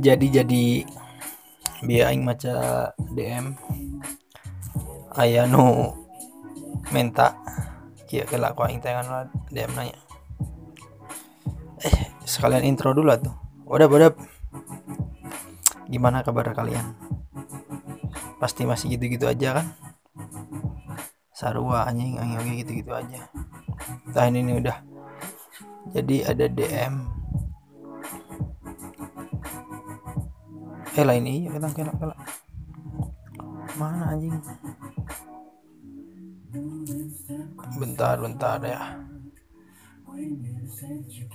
jadi jadi biar aing maca DM aya nu minta kieu kela ku aing teh DM nanya. Eh sekalian intro dulu tuh. Udah udah gimana kabar kalian? Pasti masih gitu-gitu aja kan? Sarua anjing anjing gitu-gitu aja. Tahun ini udah. Jadi ada DM eh lain iya kita kena kena mana anjing? Bentar bentar ya.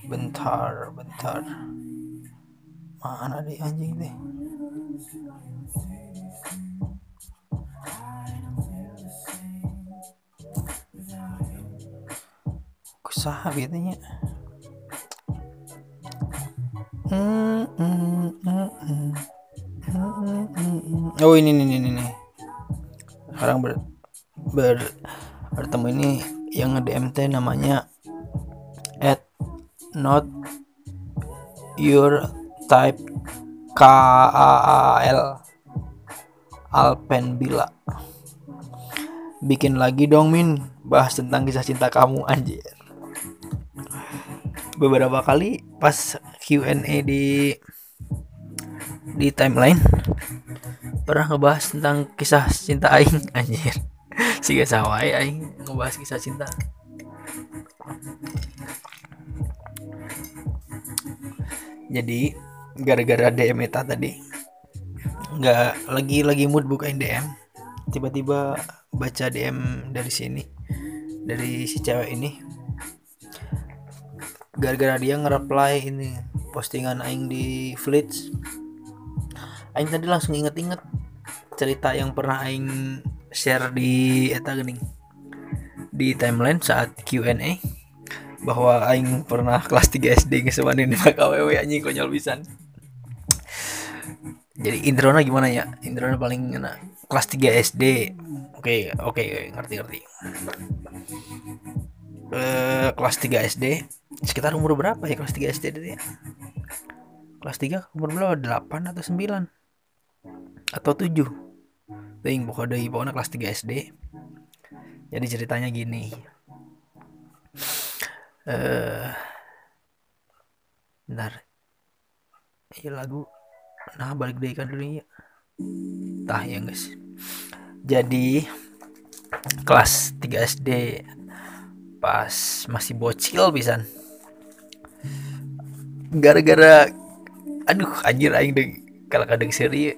Bentar bentar. Mana deh anjing deh kusaha biasanya. Hmm, hmm, hmm, hmm. Oh ini nih ini nih. Sekarang ber, ber bertemu ini yang nge DM teh namanya at not your type K A A L Alpen Bila bikin lagi dong Min. Bahas tentang kisah cinta kamu anjir. Beberapa kali pas Q&A di di timeline pernah ngebahas tentang kisah cinta aing anjir. Si sawai aing ngebahas kisah cinta. Jadi gara-gara DM eta tadi nggak lagi lagi mood bukain DM tiba-tiba baca DM dari sini dari si cewek ini. Gara-gara dia nge-reply ini postingan aing di Flits aing tadi langsung inget-inget cerita yang pernah aing share di eta gening. Di timeline saat Q&A bahwa aing pernah kelas 3 SD ngesewanin di KWW anjing konyol pisan. Jadi intronya gimana ya? Intronya paling enak. Kelas 3 SD oke oke ngerti ngerti eh, kelas 3 SD sekitar umur berapa ya kelas 3 SD itu kelas 3 umur berapa? 8 atau 9 atau 7 ting pokoknya dari pokoknya kelas 3 SD jadi ceritanya gini. Eh uh, bentar. Ini lagu. Nah balik deh kan dulu ya tah ya guys. Jadi kelas 3 SD pas masih bocil pisan. Gara-gara aduh anjir aing deh kalau kadang seri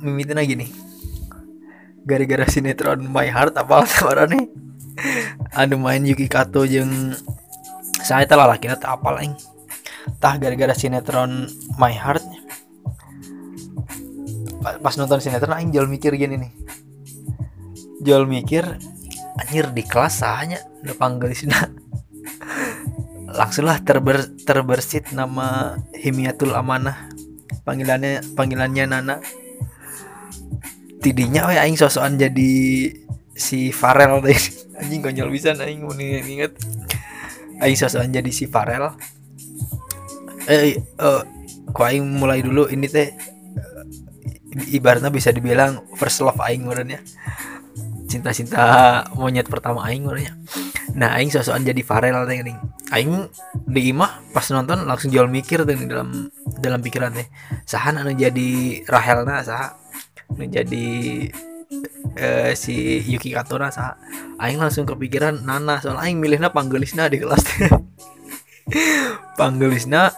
mimitin lagi nih. Gara-gara sinetron My Heart apa nih anu main Yuki Kato jeng saya telah laki tak apa lain? Tah gara-gara sinetron My Heart. Pas nonton sinetron aing jual mikir gini nih. Jual mikir anjir di kelas hanya udah panggil sih langsunglah terber terbersit nama Himiatul Amanah panggilannya panggilannya Nana. Tidinya oh aing sosokan jadi si Farel. Deh anjing konyol bisa aing mau inget aing sosokan jadi si Farel. Eh uh, kok aing mulai dulu ini teh ibaratnya bisa dibilang first love aing ya. Cinta-cinta monyet pertama aing ya. Nah aing sosokan jadi Farel teh aing di imah pas nonton langsung jual mikir tuh dalam dalam pikiran teh sahan anu jadi Rahel nah sah anu jadi uh, si Yuki Katora sah aing langsung kepikiran Nana soal aing milihnya panggelisna di kelas panggelisna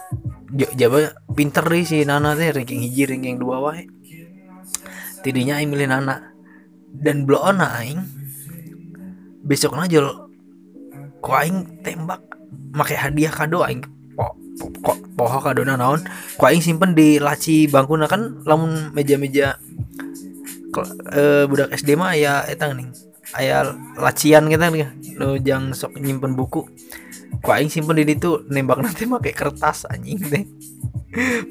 jaba pinter deh si Nana teh ranking hiji ranking dua wae. Tidinya aing milih Nana. Dan blow on aing besok aja kok aing tembak make hadiah kado aing kok poho kado naon? Ku aing simpen di laci bangku kan lamun meja-meja e, budak SD mah ya etang nih aya lacian kita nih lo jang sok nyimpen buku. Ku aing simpen di itu nembak nanti pakai kertas anjing deh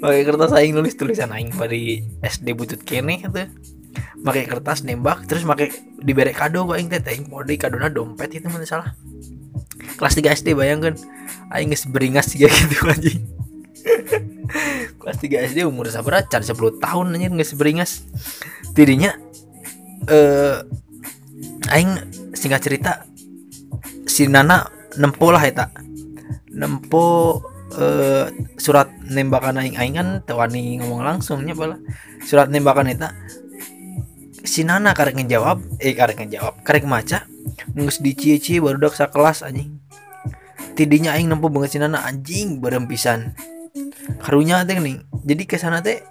pakai kertas aing nulis tulisan aing pada SD butut kene gitu pakai kertas nembak terus pakai diberi kado gua aing teh mau di kadona dompet itu mana salah kelas 3 SD bayangkan. Aing geus beringas juga gitu anjing. Kelas 3 SD umur sabar can 10 tahun anjir nggak seberingas dirinya eh aing singkat cerita si Nana nempo lah eta. Nempo eh, surat nembakan aing aing kan tewani ngomong langsungnya pala surat nembakan eta si Nana karek ngejawab eh karek ngejawab karek maca ngus dicie-cie baru dak kelas anjing. Tidinya aing nempo banget si Nana anjing berempisan karunya teh nih jadi ke sana teh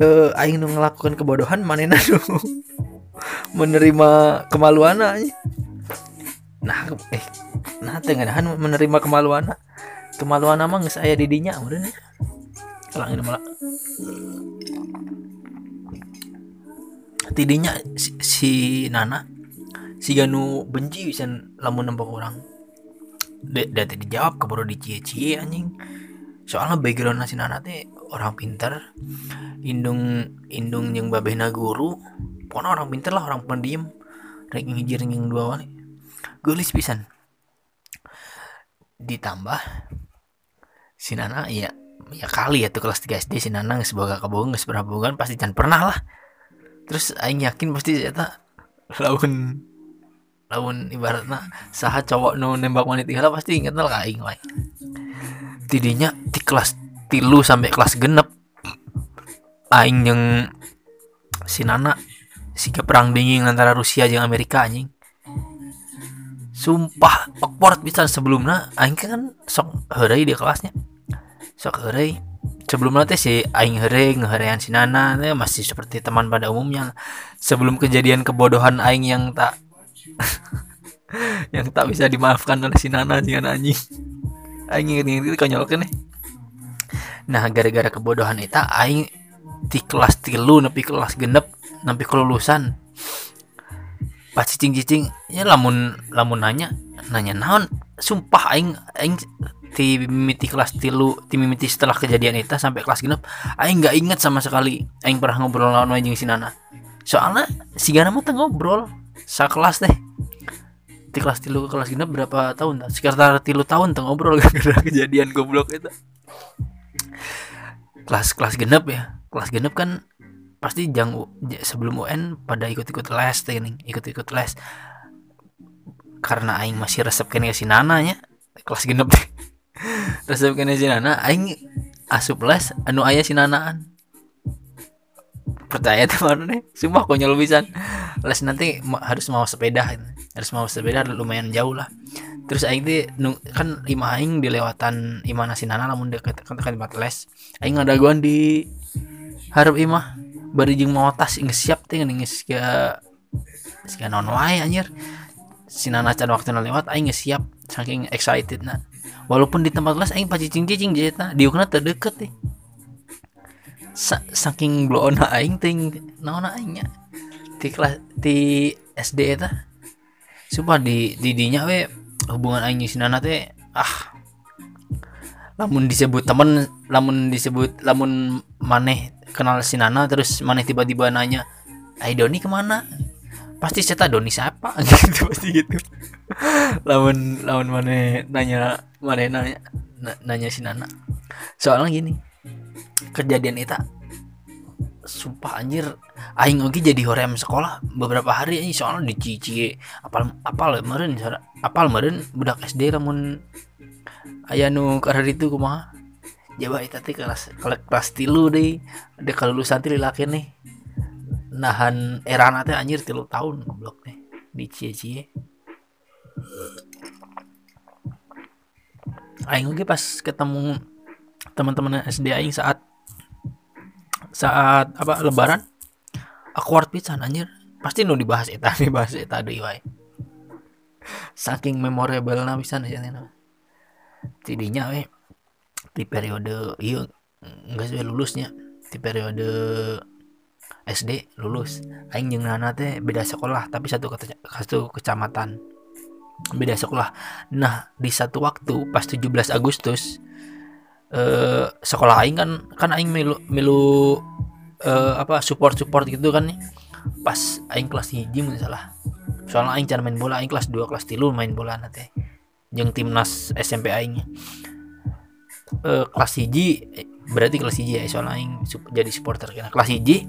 eh, aing nu ngelakukan kebodohan manena nu menerima kemaluan aja nah eh nah tengahan menerima kemaluan kemaluan mah geus aya di dinya udah Lang ini malah tidinya si, si Nana si Ganu benci bisa lamun nembak orang. De tadi dijawab keburu dicie-cie anjing. Soalnya background nasi Nana teh orang pintar. Indung indung yang babehna guru pokoknya orang pintar lah orang pendiam ranking hijir yang dua wali. Gelis pisan. Ditambah si Nana ya ya kali ya tuh kelas 3 SD si Nana sebagai kabohong nggak seberapa bukan pasti jangan pernah lah terus aing yakin pasti ternyata lawan lawan ibaratnya saha cowok nu nembak wanita lah pasti inget lah aing lah tidinya di kelas tilu sampai kelas genep. Aing yang si Nana sehingga perang dingin antara Rusia dan Amerika anjing. Sumpah awkward bisa sebelumnya aing kan sok hari di kelasnya. Sok hari sebelumnya teh si aing ngeharean si Nana masih seperti teman pada umumnya. Sebelum kejadian kebodohan aing yang tak yang tak bisa dimaafkan oleh si Nana jangan anjing. Aing inget-inget itu konyol kan nih nah gara-gara kebodohan itu aing di kelas tilu nepi kelas genep nepi kelulusan. Pas cicing-cicing ya lamun lamun nanya nanya naon? Sumpah aing aing di mimiti kelas tilu di mimiti setelah kejadian itu sampai kelas genep aing nggak inget sama sekali aing pernah ngobrol lawan anjing si Nana. Soalnya si Gana mah ngobrol sa kelas deh di kelas tilu ke kelas genep berapa tahun sekitar tilu tahun tuh ngobrol gara-gara kejadian goblok itu kelas kelas genep ya. Kelas genep kan pasti jang sebelum UN pada ikut-ikut les nih ikut-ikut les. Karena aing masih resep kene si Nana nya kelas genep resep kene si Nana aing asup les anu ayah si Nanaan percaya teman nih semua konyol bisa les nanti harus mau sepeda harus mau sepeda lumayan jauh lah. Terus aing teh kan lima aing dilewatan imah nasi nana namun deket kan tempat les. Aing ada guan di harap imah bari jeung mau tas geus siap teh geus ke sia non wae anjir. Si nana can waktu lewat aing geus siap saking excited nah walaupun di tempat les aing pacicing-cicing jeta diukna terdekat teh Sa saking blown aing ting naon aingnya? Di kelas di SD eta sumpah di di dinya we hubungan aing si nana teh ah. Lamun disebut temen lamun disebut lamun maneh kenal si Nana terus mana tiba-tiba nanya Ai Doni ke mana pasti saya Doni siapa? Gitu pasti gitu. Lawan lawan mana nanya mana nanya nanya si Nana. Soalnya gini kejadian itu sumpah anjir aing oke jadi horem sekolah beberapa hari ini soalnya dicici apal apal meren apal meren budak SD lamun ayah nu karena itu kumaha? Jawa itu teh kelas kelas tilu deh ada kalau lulusan teh laki nih nahan erana teh anjir tilu tahun goblok nih di cie cie. Aing oke pas ketemu teman-teman SD aing saat saat apa lebaran awkward pisan anjir. Pasti nu dibahas eta dibahas eta deui wae. Saking memorable na pisan aja tidinya we di periode iya enggak sih lulusnya di periode SD lulus. Aing jeung Nana teh beda sekolah tapi satu satu kecamatan. Beda sekolah. Nah di satu waktu pas 17 Agustus eh, sekolah aing kan kan aing milu milu eh, apa support support gitu kan nih. Pas aing kelas hiji salah. Soalnya aing cara main bola aing kelas 2 kelas 3 main bola nanti jeung timnas SMP aing. Eh, kelas hiji berarti kelas hiji ya soalnya aing jadi supporter kena kelas hiji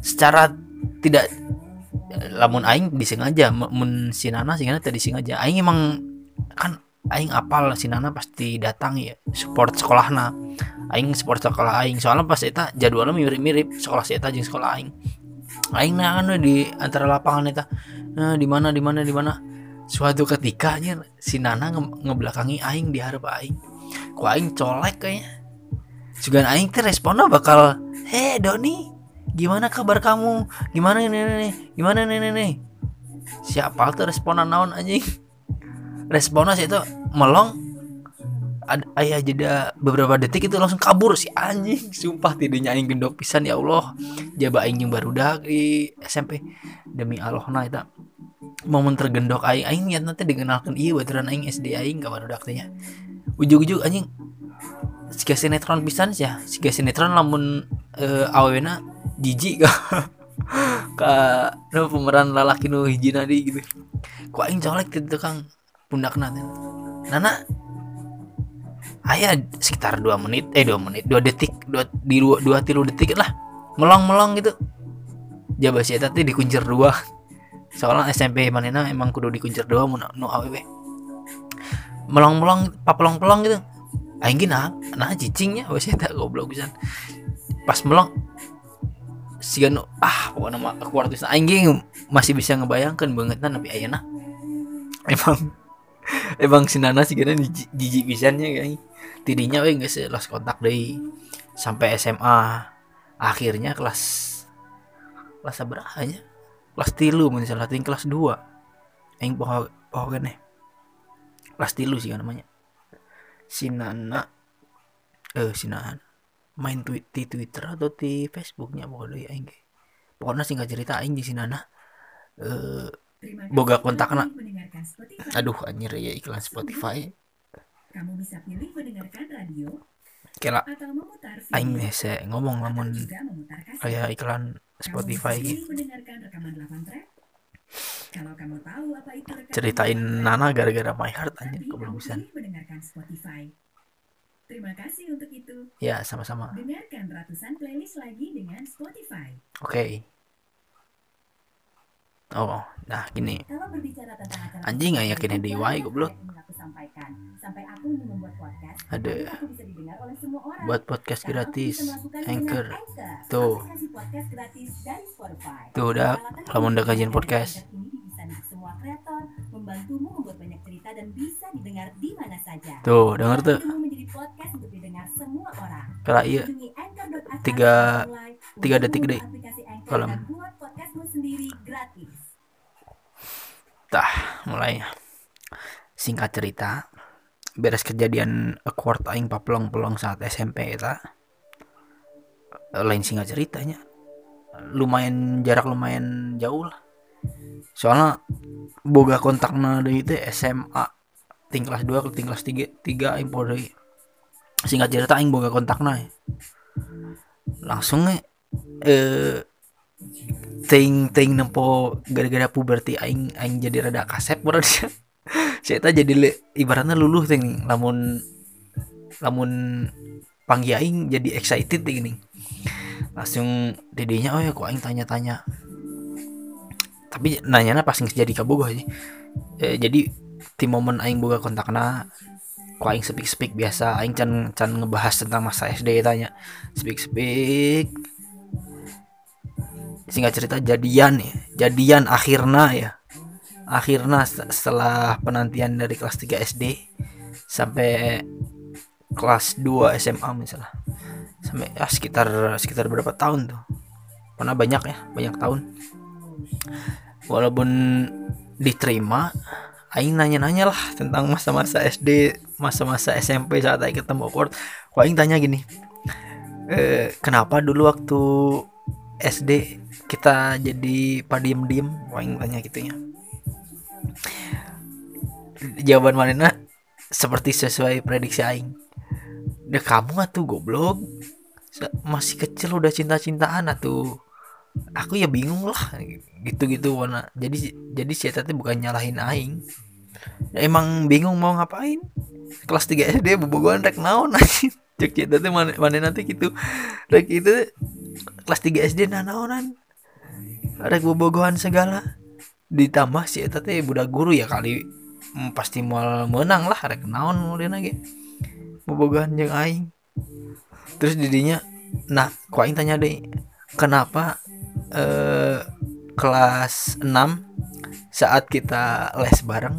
secara tidak lamun aing disengaja mun si Nana si Nana tadi disengaja. Aing emang kan aing apal si Nana pasti datang ya support sekolahna. Aing support sekolah aing soalnya pas eta jadwalnya mirip-mirip sekolah si eta jeung sekolah aing. Aing nah anu di antara lapangan eta nah di mana di mana di mana? Suatu ketika nya si Nana nge ngebelakangi aing di hareup aing. Ku aing colek kayaknya juga aing teh responnya bakal heh Doni gimana kabar kamu? Gimana nih nih gimana nih nih siapa tuh responan naon anjing? Responnya sih itu melong ada ayah jeda beberapa detik itu langsung kabur si anjing. Sumpah tidaknya aing gendok pisan ya Allah. Jaba aing yang baru di SMP demi Allah nah itu momen tergendok aing aing niat nanti dikenalkan iya baturan aing SD aing kabar udah nya. Ujug-ujug anjing siga sinetron pisan sih ya. Siga sinetron lamun eh, awena jijik ka ka nu pemeran lalaki nu hiji nadi gitu. Ku aing colek ti tukang teh. Nana aya sekitar 2 menit eh 2 menit 2 detik 2 di 2 2 tilu detik lah. Melong-melong gitu. Jaba si eta teh dikuncir dua. Soalnya SMP manena emang kudu dikuncir dua mun nu awewe melong-melong papelong-pelong gitu aing nah nah cicingnya wes eta goblok pisan. Pas melong si nu ah pokoknya mah keluar tuh aing masih bisa ngebayangkan banget tapi ayeuna emang emang si Nana sih gana jijik pisannya kayak tidinya we geus lost kontak deui sampai SMA akhirnya kelas kelas berapa nya kelas tilu misalnya ting kelas 2 aing poho poho keneh kelas tilu sih namanya si Nana eh si Nana main tweet di Twitter atau di Facebooknya pokoknya aing ge. pokoknya singkat cerita aing di si Nana eh boga kontakna aduh anjir ya iklan Spotify. Kamu bisa pilih mendengarkan radio kela aing hese ngomong lamun kayak iklan Spotify. gitu pilih mendengarkan rekaman 8 track. Kalau kamu tahu apa itu rekaman ceritain 8 track, Nana gara-gara My Heart goblok kamu pisan pilih mendengarkan Spotify. Terima kasih untuk itu. ya sama-sama Dengarkan ratusan playlist lagi dengan Spotify. oke oh nah gini Kalau berbicara tentang acara Anjing, nggak yakin banyak di Y, goblok. aku. Sampai aku membuat podcast. Ada. agar aku bisa didengar oleh semua orang. buat podcast aku gratis bisa Anchor Anchor, Tuh. aplikasi podcast gratis dari Spotify. tuh udah lamun udah kajian podcast semua kreator, membantumu membuat banyak cerita dan bisa didengar di mana saja. tuh denger tuh Hidupmu menjadi podcast untuk didengar semua orang. kala iya Tiga- tiga detik deh. Kalau- buat podcastmu sendiri gratis. tah mulai singkat cerita beres kejadian awkward aing papelong-pelong saat SMP eta lain singkat ceritanya lumayan jarak lumayan jauh lah soalnya boga kontakna deui teh SMA ting 2 ke ting kelas 3 3 aing singkat cerita aing boga kontakna ya. langsung eh ting ting nempo gara-gara puberti aing aing jadi rada kasep berarti saya jadi le, ibaratnya luluh ting lamun lamun panggil aing jadi excited ting nih langsung dedenya oh ya kok aing tanya-tanya tapi nanyanya pas jadi kabogoh aja Eh, jadi di momen aing boga kontakna kok aing speak speak biasa. Aing can can ngebahas tentang masa SD tanya speak speak singkat cerita jadian ya. Jadian akhirnya ya. Akhirnya se- setelah penantian dari kelas 3 SD sampai kelas 2 SMA misalnya. Sampai ya sekitar sekitar berapa tahun tuh. Karena banyak ya banyak tahun walaupun diterima Aing nanya-nanya lah tentang masa-masa SD masa-masa SMP saat Aing ketemu awkward Kok Aing tanya gini eh, kenapa dulu waktu SD kita jadi padiem-diem Aing tanya gitu ya. Jawaban mana seperti sesuai prediksi Aing. Udah kamu atuh goblok. Masih kecil udah cinta-cintaan atuh aku ya bingung lah gitu-gitu warna jadi jadi si Eta bukan nyalahin aing. Ya, emang bingung mau ngapain? Kelas 3 SD bobogohan rek naon cek cerita teh mana mana nanti gitu. Rek itu kelas 3 SD nah naonan. Rek bobogohan segala. Ditambah si eta teh budak guru ya kali. Hmm, pasti mau menang lah rek naon mulai lagi bobogohan jeung aing. Terus didinya nah aing tanya deh kenapa eh kelas 6 saat kita les bareng.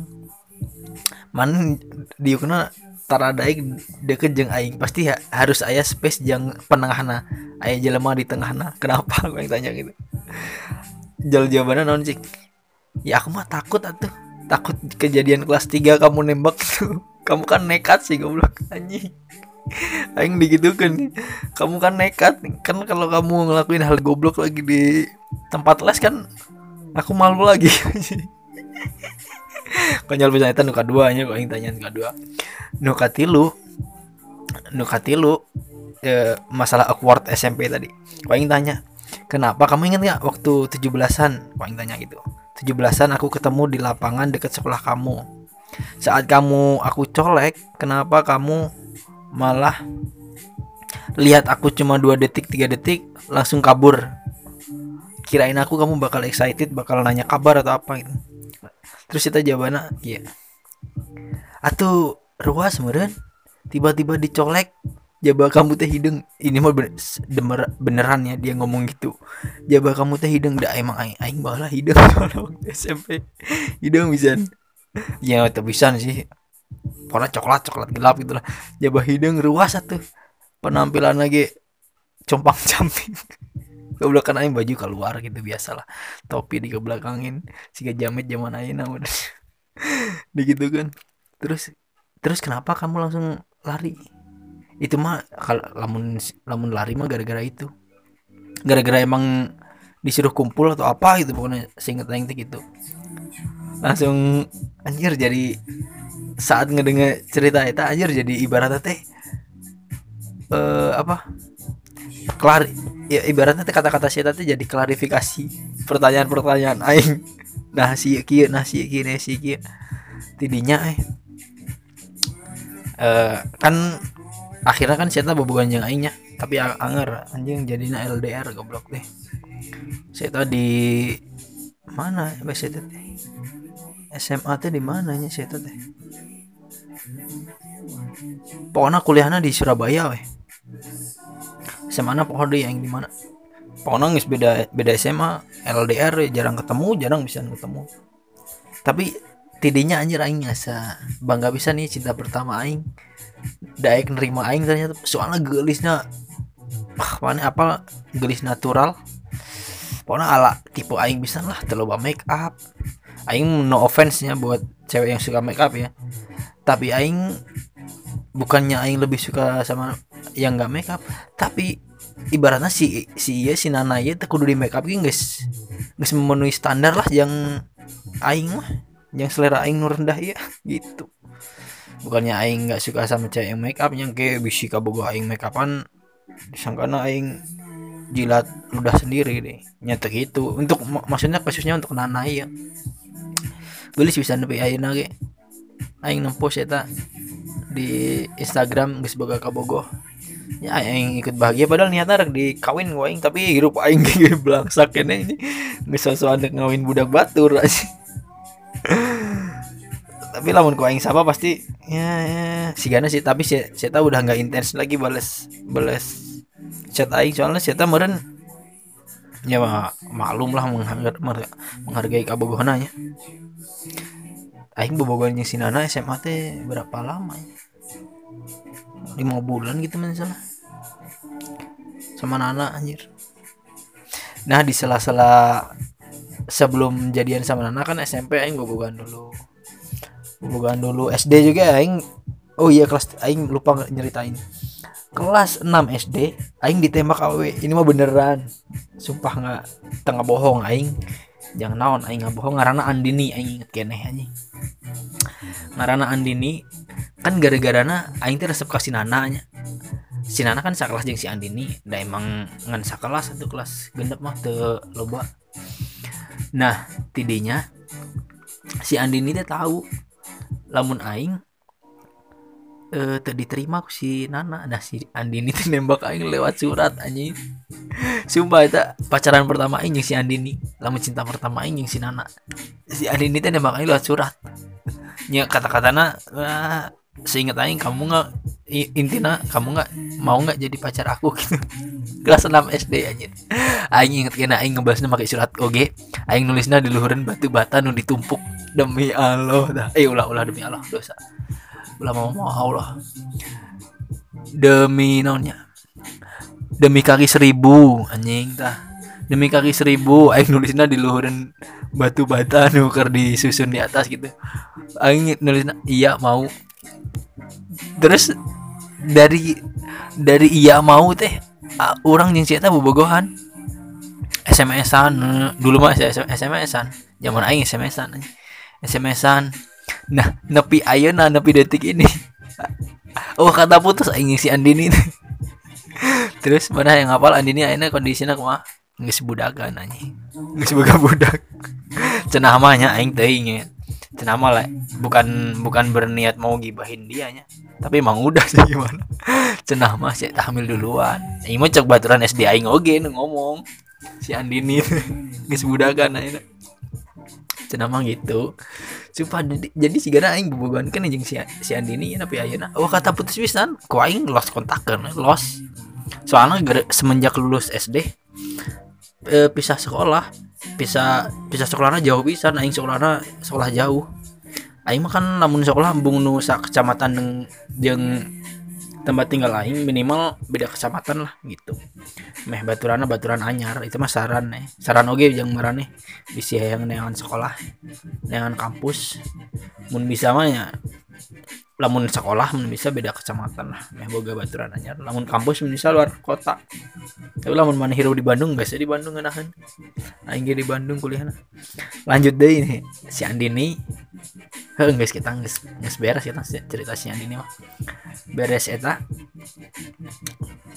Man diukna taradaik deket jeng aing. Pasti ha- harus ayah space jang penengahna. Ayah jelema di tengahna. Kenapa aku yang tanya gitu? Jal jawabannya non cik? Ya aku mah takut atuh. Takut kejadian kelas 3 kamu nembak. Tuh kamu kan nekat sih goblok. Anjing aing digitukan. Kamu kan nekat. Kan kalau kamu ngelakuin hal goblok lagi di tempat les kan aku malu lagi. Konyol bisa itu nuka dua nya yang tanya nuka dua. Nuka tilu. Nuka tilu eh, masalah awkward SMP tadi. Kok yang tanya kenapa? Kamu ingat nggak waktu 17-an kok yang tanya gitu. 17-an aku ketemu di lapangan dekat sekolah kamu. Saat kamu aku colek kenapa kamu malah lihat aku cuma dua detik tiga detik langsung kabur. Kirain aku kamu bakal excited bakal nanya kabar atau apa gitu. Terus kita jawabannya iya. Atuh ruas meren tiba-tiba dicolek jaba kamu teh hidung. Ini mah bener, beneran ya dia ngomong gitu. Jaba kamu teh hidung dah emang aing aing balah hidung. Waktu SMP hidung bisa ya itu bisa sih warna coklat coklat gelap gitu lah. Jaba hidung ruas atuh. Penampilan lagi compang camping. Goblok kan aing baju keluar gitu biasalah. Topi di kebelakangin siga jamet zaman ayeuna udah begitu kan. Terus terus kenapa kamu langsung lari? Itu mah kalau lamun lamun lari mah gara-gara itu. Gara-gara emang disuruh kumpul atau apa gitu pokoknya seinget aing gitu langsung anjir jadi saat ngedenger cerita itu anjir jadi ibaratnya teh eh apa? Kelar ya ibaratnya teh kata-kata saya teh jadi klarifikasi pertanyaan-pertanyaan aing. Nah si kieu nah si kieu nah si kieu tidinya eh Eh, kan akhirnya kan saya bobogan jeung aingnya tapi anger anjing jadinya LDR goblok deh. Saya di mana teh SMA teh di mana nya saya teh? Pokoknya kuliahnya di Surabaya weh. SMA na pokoknya yang di mana? Pokoknya nggak beda beda SMA LDR jarang ketemu jarang bisa ketemu. Tapi tidinya anjir aing asa bangga bisa nih cinta pertama aing. Daek nerima aing ternyata. Soalnya gelisnya ah mana apa gelis natural. Pokoknya ala tipe aing bisa lah terlalu make up aing no offense nya buat cewek yang suka make up ya. Tapi aing bukannya aing lebih suka sama yang nggak make up. Tapi ibaratnya si si iya si Nana iya kudu di make up guys guys memenuhi standar lah yang aing mah yang selera aing rendah ya gitu. Bukannya aing nggak suka sama cewek yang make up yang kayak bisi kabogo aing make upan disangkana aing jilat ludah sendiri deh. Nyata gitu. Untuk mak- maksudnya kasusnya untuk Nana ya gelis bisa nepi ayeuna ge. Aing nempost eta. Di Instagram geus boga kabogo ya aing ikut bahagia padahal niatnya rek dikawin ku aing tapi hirup aing ge belangsak kene ini. Geus sosokan ngawin budak batur aja. Tapi lamun ku aing sama pasti ya, ya. Sigana sih tapi saya udah nggak intens lagi bales bales chat aing. Soalnya saya meren ya ma- maklum lah menghargai, menghargai kabogohna nya aing bobogohan jeung si Nana SMA teh berapa lama ya? lima bulan gitu misalnya sama Nana anjir. Nah di sela-sela sebelum jadian sama Nana kan SMP aing bobogohan dulu. Bobogohan dulu SD juga aing oh iya kelas aing lupa nyeritain. Kelas 6 SD aing ditembak awe ini mah beneran sumpah nggak tengah bohong aing. Jangan naon aing nggak bohong ngarana Andini aing inget keneh anjing. Ngarana Andini kan gara-garana aing teh resep kasih nananya si Nana kan sakelas jeung si Andini da emang ngan sakelas satu kelas gendep mah teu loba. Nah tidinya si Andini teh tahu lamun aing eh teu diterima ku si Nana. Nah si Andini teh nembak aing lewat surat anjing. Sumpah itu pacaran pertama aing si Andini. Lama cinta pertama aing si Nana. Si Andini teh nembak aing lewat surat. Nya kata-katana wah, seingat aing kamu nggak intina kamu nggak mau nggak jadi pacar aku? Gitu. Kelas 6 SD anjir aing inget kena aing ngebahasnya pakai surat oge aing nulisnya di luhuran batu bata nu ditumpuk. Demi Allah dah. Eh ulah ulah demi Allah dosa ulah mau mau Allah. Demi naonnya? Demi kaki seribu anjing tah. Demi kaki seribu aing nulisnya di luhuran batu bata nu keur disusun di atas gitu. Aing nulisnya iya mau. Terus dari dari iya mau teh orang yang cerita bobogohan. SMS-an eh, dulu mah SMS-an zaman aing SMS-an. SMS-an nah nepi ayeuna nepi detik ini. Oh kata putus aing si Andini. Terus mana yang ngapal Andini ayeuna kondisinya kumaha? Geus budakan anjing. Geus boga budak. Cenah mah nya aing teuing nya cenah mah lah bukan bukan berniat mau gibahin dia nya. Tapi emang udah sih gimana? Cenah mah sih hamil duluan. Aing mah cek baturan SD aing oge ngomong. Si Andini geus budakan ayeuna cenah mah gitu Sumpah jadi- jadi si gara aing kan jeung si si Andini tapi ayeuna. Oh kata putus pisan ku aing lost kontakan lost. Soalnya semenjak lulus SD eh, pisah sekolah pisah pisah sekolahnya jauh pisan aing sekolahnya sekolah jauh. Aing mah kan lamun sekolah embung nu kecamatan jeung tempat tinggal aing minimal beda kecamatan lah gitu. Meh baturana baturan anyar itu mah saran eh. Saran oge jeung marane bisi yang neangan sekolah neangan kampus. Mun bisa mah ya lamun sekolah bisa beda kecamatan lah. Meh boga baturan anyar. Lamun kampus bisa luar kota. Tapi lamun mana hirup di Bandung biasa di Bandung ngeunaheun aing di Bandung kuliahna lanjut deh ini. Si Andini. Heuh geus kita geus geus beres kita cerita si Andini mah. Beres eta.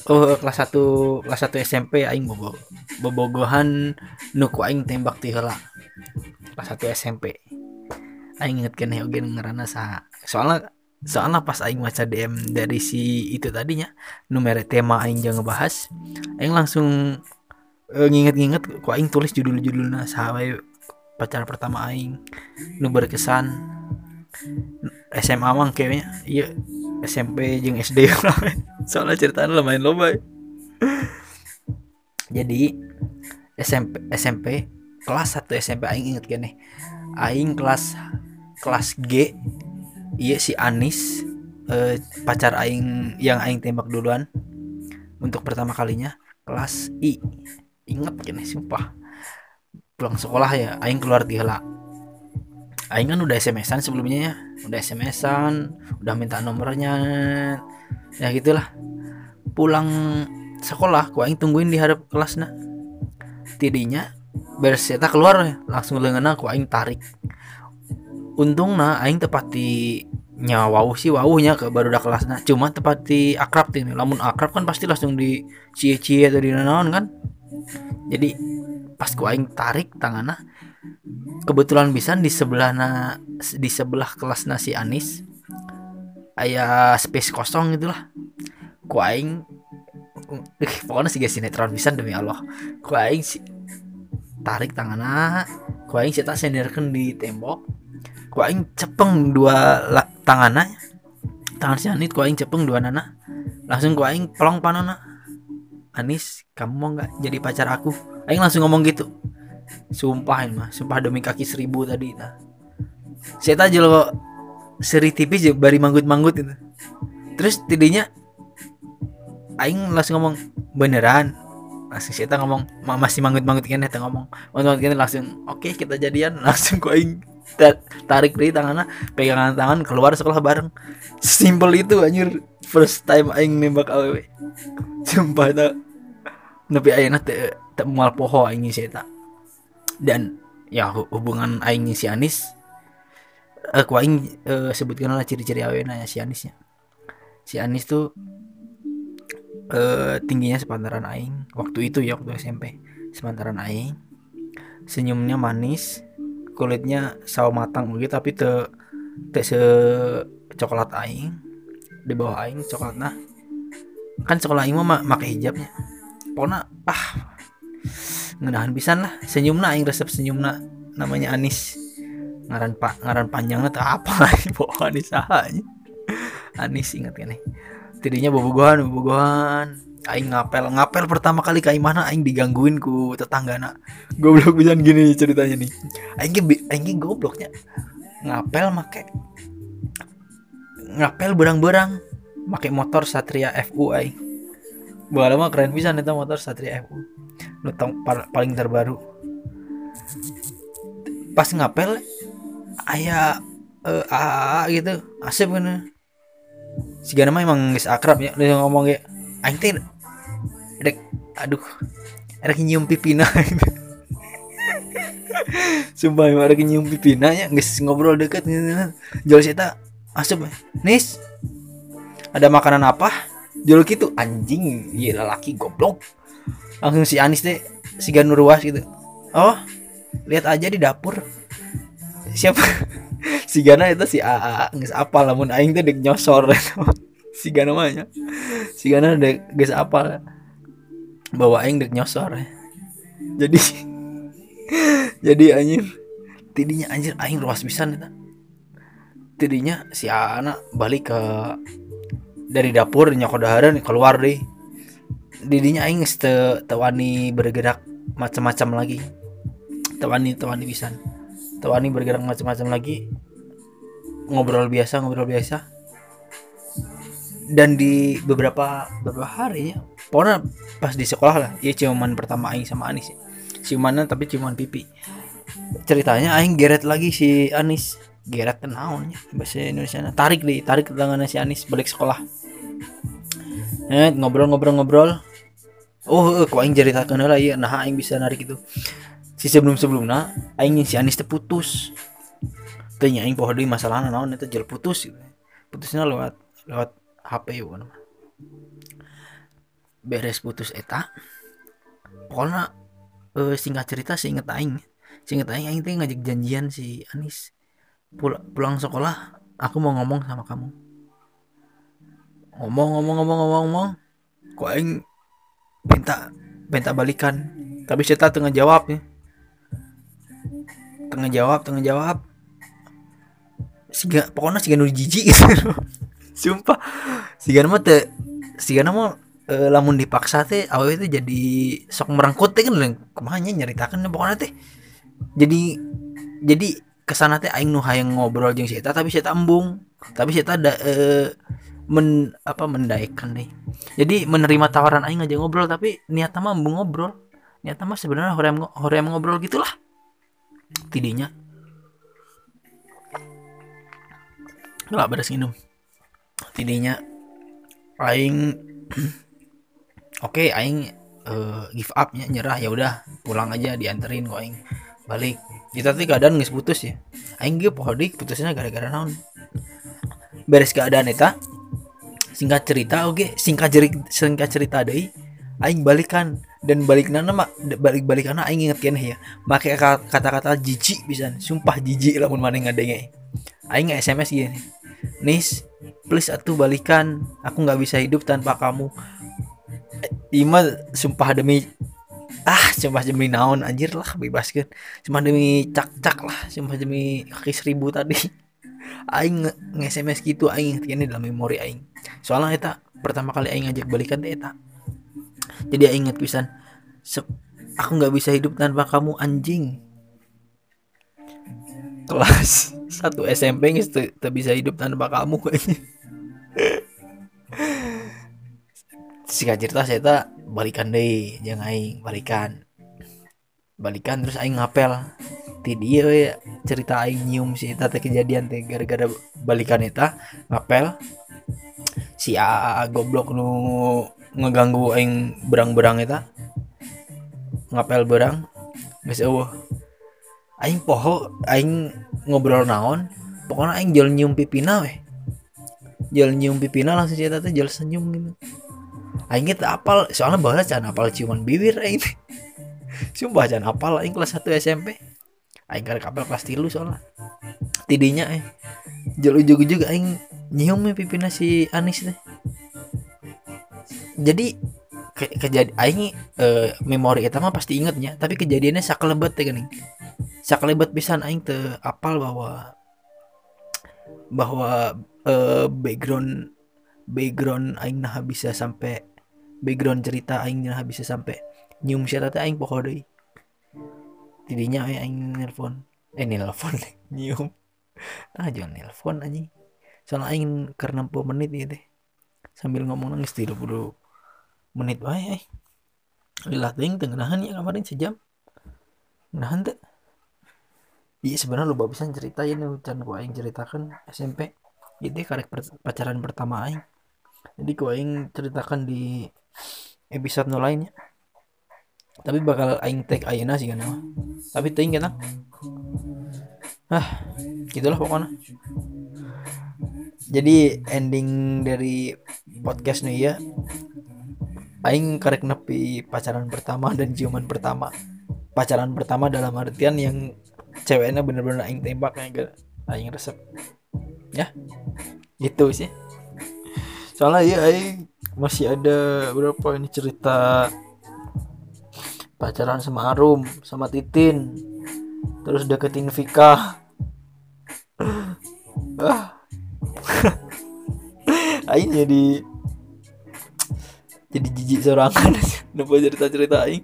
Oh kelas 1 kelas 1 SMP aing bobo bobogohan nu ku aing tembak ti heula. Kelas 1 SMP aing inget keneh oge ngaranna saha soalnya soalnya pas aing baca DM dari si itu tadinya nu mere tema aing jangan ngebahas aing langsung eh, nginget-nginget ku aing tulis judul-judulna saha wae pacar pertama aing nu berkesan. SMA mah kayaknya iya SMP jeung SD soalnya ceritanya lumayan loba jadi SMP SMP kelas 1 SMP aing inget gini aing kelas kelas G. Iya si Anis. Eh, pacar aing yang aing tembak duluan untuk pertama kalinya kelas I. Inget gini sumpah. Pulang sekolah ya aing keluar di heula aing kan udah SMS-an sebelumnya ya. Udah SMS-an udah minta nomornya. Ya gitulah. Pulang sekolah ku aing tungguin di hadap kelasna. Tidinya beres eta keluar langsung leungeunna ku aing tarik. Untungna aing tepati nya wau sih waunya ke baru udah kelasna. Cuma tepati akrab teh lamun akrab kan pasti langsung di cie-cie atau di naon kan. Jadi pas ku aing tarik tanganna kebetulan bisa di sebelah na, di sebelah kelas nasi Anis aya space kosong gitulah ku aing eh, pokoknya sih sinetron bisa demi Allah. Ku aing si tarik tanganna ku aing sita senderkeun di tembok. Ku aing cepeng dua la, tanganna tangan si Anis ku aing cepeng dua nana. Langsung ku aing pelong panona. Anis kamu mau nggak jadi pacar aku? Aing langsung ngomong gitu. Sumpah ini mah. Sumpah demi kaki seribu tadi nah. Saya tahu lo seri tipis ya bari manggut-manggut itu terus tidinya aing langsung ngomong beneran langsung saya ngomong "Ma- masih manggut-manggut kan eta ngomong. Manggut kan langsung oke kita jadian. Langsung ta- tarik dari tangannya pegangan tangan keluar sekolah bareng. Simpel itu anjir. First time aing nembak awewe. Sumpah tak nepi ayeuna teu teu moal poho aing si eta. Dan ya hu- hubungan aing si Anis eh ku aing eh, sebutkan lah ciri-ciri awena ya si Anisnya. Si Anis tuh eh tingginya sepantaran aing. Waktu itu ya waktu SMP sepantaran aing. Senyumnya manis kulitnya sawo matang begitu tapi te te se coklat aing. Di bawah aing coklat nah kan sekolah aing mah make hijabnya. Pokoknya ah ngenahan pisan lah. Senyumna aing resep senyumna. Namanya Anis. Ngaran pak ngaran panjangnya tak apa? Pokoknya Anis sahanya. Anis ingat kan nih tidinya bobogohan bobogohan. Aing ngapel ngapel pertama kali kayak mana aing digangguin ku tetangga nak. Goblok bisa gini ceritanya nih. Aing aing gobloknya. Ngapel make ngapel berang-berang make motor Satria FU aing Bawa mah keren bisa nih motor Satria FU nu paling terbaru. Pas ngapel ayah uh, AA gitu. Asep kan si Gana mah emang gak akrab ya dia ngomong ya aing teh rek aduh rek nyium pipina. Sumpah emang rek nyium pipina ya nggak ngobrol deket jual tak asup nis ada makanan apa? Jual gitu anjing iya laki goblok. Langsung si Anis deh si Ganur Ruas gitu oh lihat aja di dapur. Siapa si Gana itu si AA nggak apa lamun aing tuh dek nyosor. Si Gana mahnya si Gana dek geus apa bawa aing dek nyosor. Jadi jadi anjir tidinya anjir aing ruas bisa nih tidinya si anak balik ke dari dapur nyokodaharan keluar deh. Didinya aing te tewani bergerak macam-macam lagi. Tewani tewani bisa tewani bergerak macam-macam lagi. Ngobrol biasa ngobrol biasa. Dan di beberapa beberapa hari ya pokoknya pas di sekolah lah ya ciuman pertama aing sama Anis ya. ciumanan tapi ciuman pipi. Ceritanya aing geret lagi si Anis. Geret kenaonnya bahasa Indonesia tarik deh tarik tangan si Anis balik sekolah. Eh ngobrol-ngobrol-ngobrol oh eh, kok aing ceritakan lah ya nah aing bisa narik itu si sebelum sebelumnya aing si Anis terputus tanya aing pohon masalah naon itu jual putus gitu putusnya lewat lewat HP bukan beres putus eta pokoknya uh, singkat cerita singkat aing. Singkat aing aing teh ngajak janjian si Anis. Pul pulang sekolah aku mau ngomong sama kamu. Ngomong ngomong ngomong ngomong ngomong. Kok aing minta minta balikan. Tapi saya tengah jawab ya tengah jawab tengah jawab. Siga pokoknya siga nu jijik gitu. Sumpah. Siga mah teh siga mah e, lamun dipaksa teh awal itu jadi sok merangkut teh kan ke mana nyeritakan pokoknya teh. Jadi jadi ke sana teh aing nu hayang ngobrol jeung si eta tapi si eta embung. Tapi si ada e, men apa mendaikan nih jadi menerima tawaran aing aja ngobrol tapi niatnya mah embung ngobrol. Niatnya mah sebenarnya hoream hoream ngobrol gitulah tidinya nggak beres minum tidinya aing oke okay, aing uh, give up nya nyerah ya udah pulang aja dianterin kok aing balik. Kita tuh keadaan nggak putus ya. Aing gue pohodik putusnya gara-gara naon? Beres keadaan eta. Singkat cerita oke okay. singkat cerita singkat cerita deh aing balikan dan balik nana mak. Balik balik karena aing inget kene ya. Pakai kata-kata jijik bisa sumpah jijik lah pun mana ngadenge. Aing sms gini nis please atuh balikan. Aku nggak bisa hidup tanpa kamu. Ima sumpah demi ah sumpah demi naon anjir lah bebas kan cuma demi cak cak lah sumpah demi kaki seribu tadi. Aing nge-SMS gitu aing ini dalam memori aing. Soalnya eta pertama kali aing ngajak balikan eta jadi inget pisan aku nggak bisa hidup tanpa kamu anjing. Kelas satu SMP nggak tak bisa hidup tanpa kamu si cerita saya tak balikan deh jangan aing balikan. Balikan terus aing ngapel. Ti dia cerita aing nyium si eta teh kejadian teh gara-gara balikan eta ngapel. Si A goblok nu ngeganggu aing berang-berang eta ngapel berang geus eueuh. Aing poho aing ngobrol naon pokoknya aing jual nyium pipina weh jual nyium pipina langsung cerita tuh jual senyum gitu. Aing itu apal soalnya bahasa jangan apal ciuman bibir aing sumpah jangan apal aing kelas 1 SMP aing kada kapal kelas tilu soalnya. Tidinya eh jual ujung juga aing nyium pipina si Anis teh jadi ke kejadian aing eh, memori eta mah pasti ingetnya. Tapi kejadiannya sakelebat teh geuning. Sakelebat pisan aing teu apal bahwa bahwa eh, background background aing nah bisa sampai background cerita aing nah bisa sampai nyium sia teh aing poho deui. Tidinya aing nelpon. Eh nelpon nyium. Ah jangan nelpon anjing. Soalnya aing ke 60 menit ya teh. Sambil ngomong nangis 30 menit wae eh. Lilah ting tengenahan ya kemarin sejam. Nah teh. Iya sebenarnya lu bisa ceritain nih can ku aing ceritakan SMP. Itu karek pacaran pertama aing. Jadi ku aing ceritakan di episode no lainnya. Tapi bakal aing tag ayeuna sih kan mah. Tapi teuing kita. Ah, gitulah pokoknya. Jadi ending dari podcast nih ya aing karek nepi pacaran pertama dan ciuman pertama. Pacaran pertama dalam artian yang ceweknya bener-bener aing tembak yang aing resep. Ya gitu sih. Soalnya ya aing masih ada berapa ini cerita pacaran sama Arum sama Titin terus deketin Vika. Ah. Aing jadi jadi jijik sorangan. Lupa cerita cerita aing.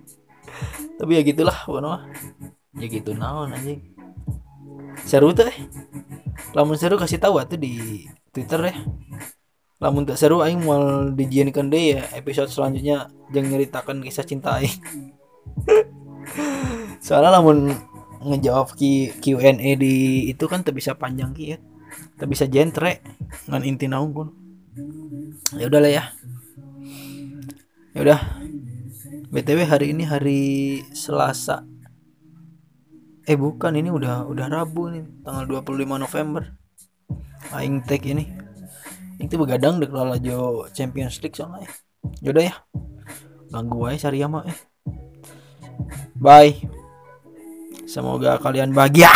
Tapi ya gitulah pokoknya ya gitu naon anjing. Seru tuh eh lamun seru kasih tahu tuh di twitter ya. Lamun tak seru aing mau dijiankan deh ya episode selanjutnya. Jangan nyeritakan kisah cinta aing. Soalnya lamun ngejawab Q Q&A di itu kan tak bisa panjang ki ya. Tak bisa jentre ngan inti naung pun. Ya udah lah ya ya udah. Btw hari ini hari Selasa. Eh bukan ini udah udah Rabu nih tanggal 25 November. Aing tag ini. Itu begadang dek lalajo Champions League soalnya yaudah ya ganggu aja Sariyama eh. Bye. Semoga kalian bahagia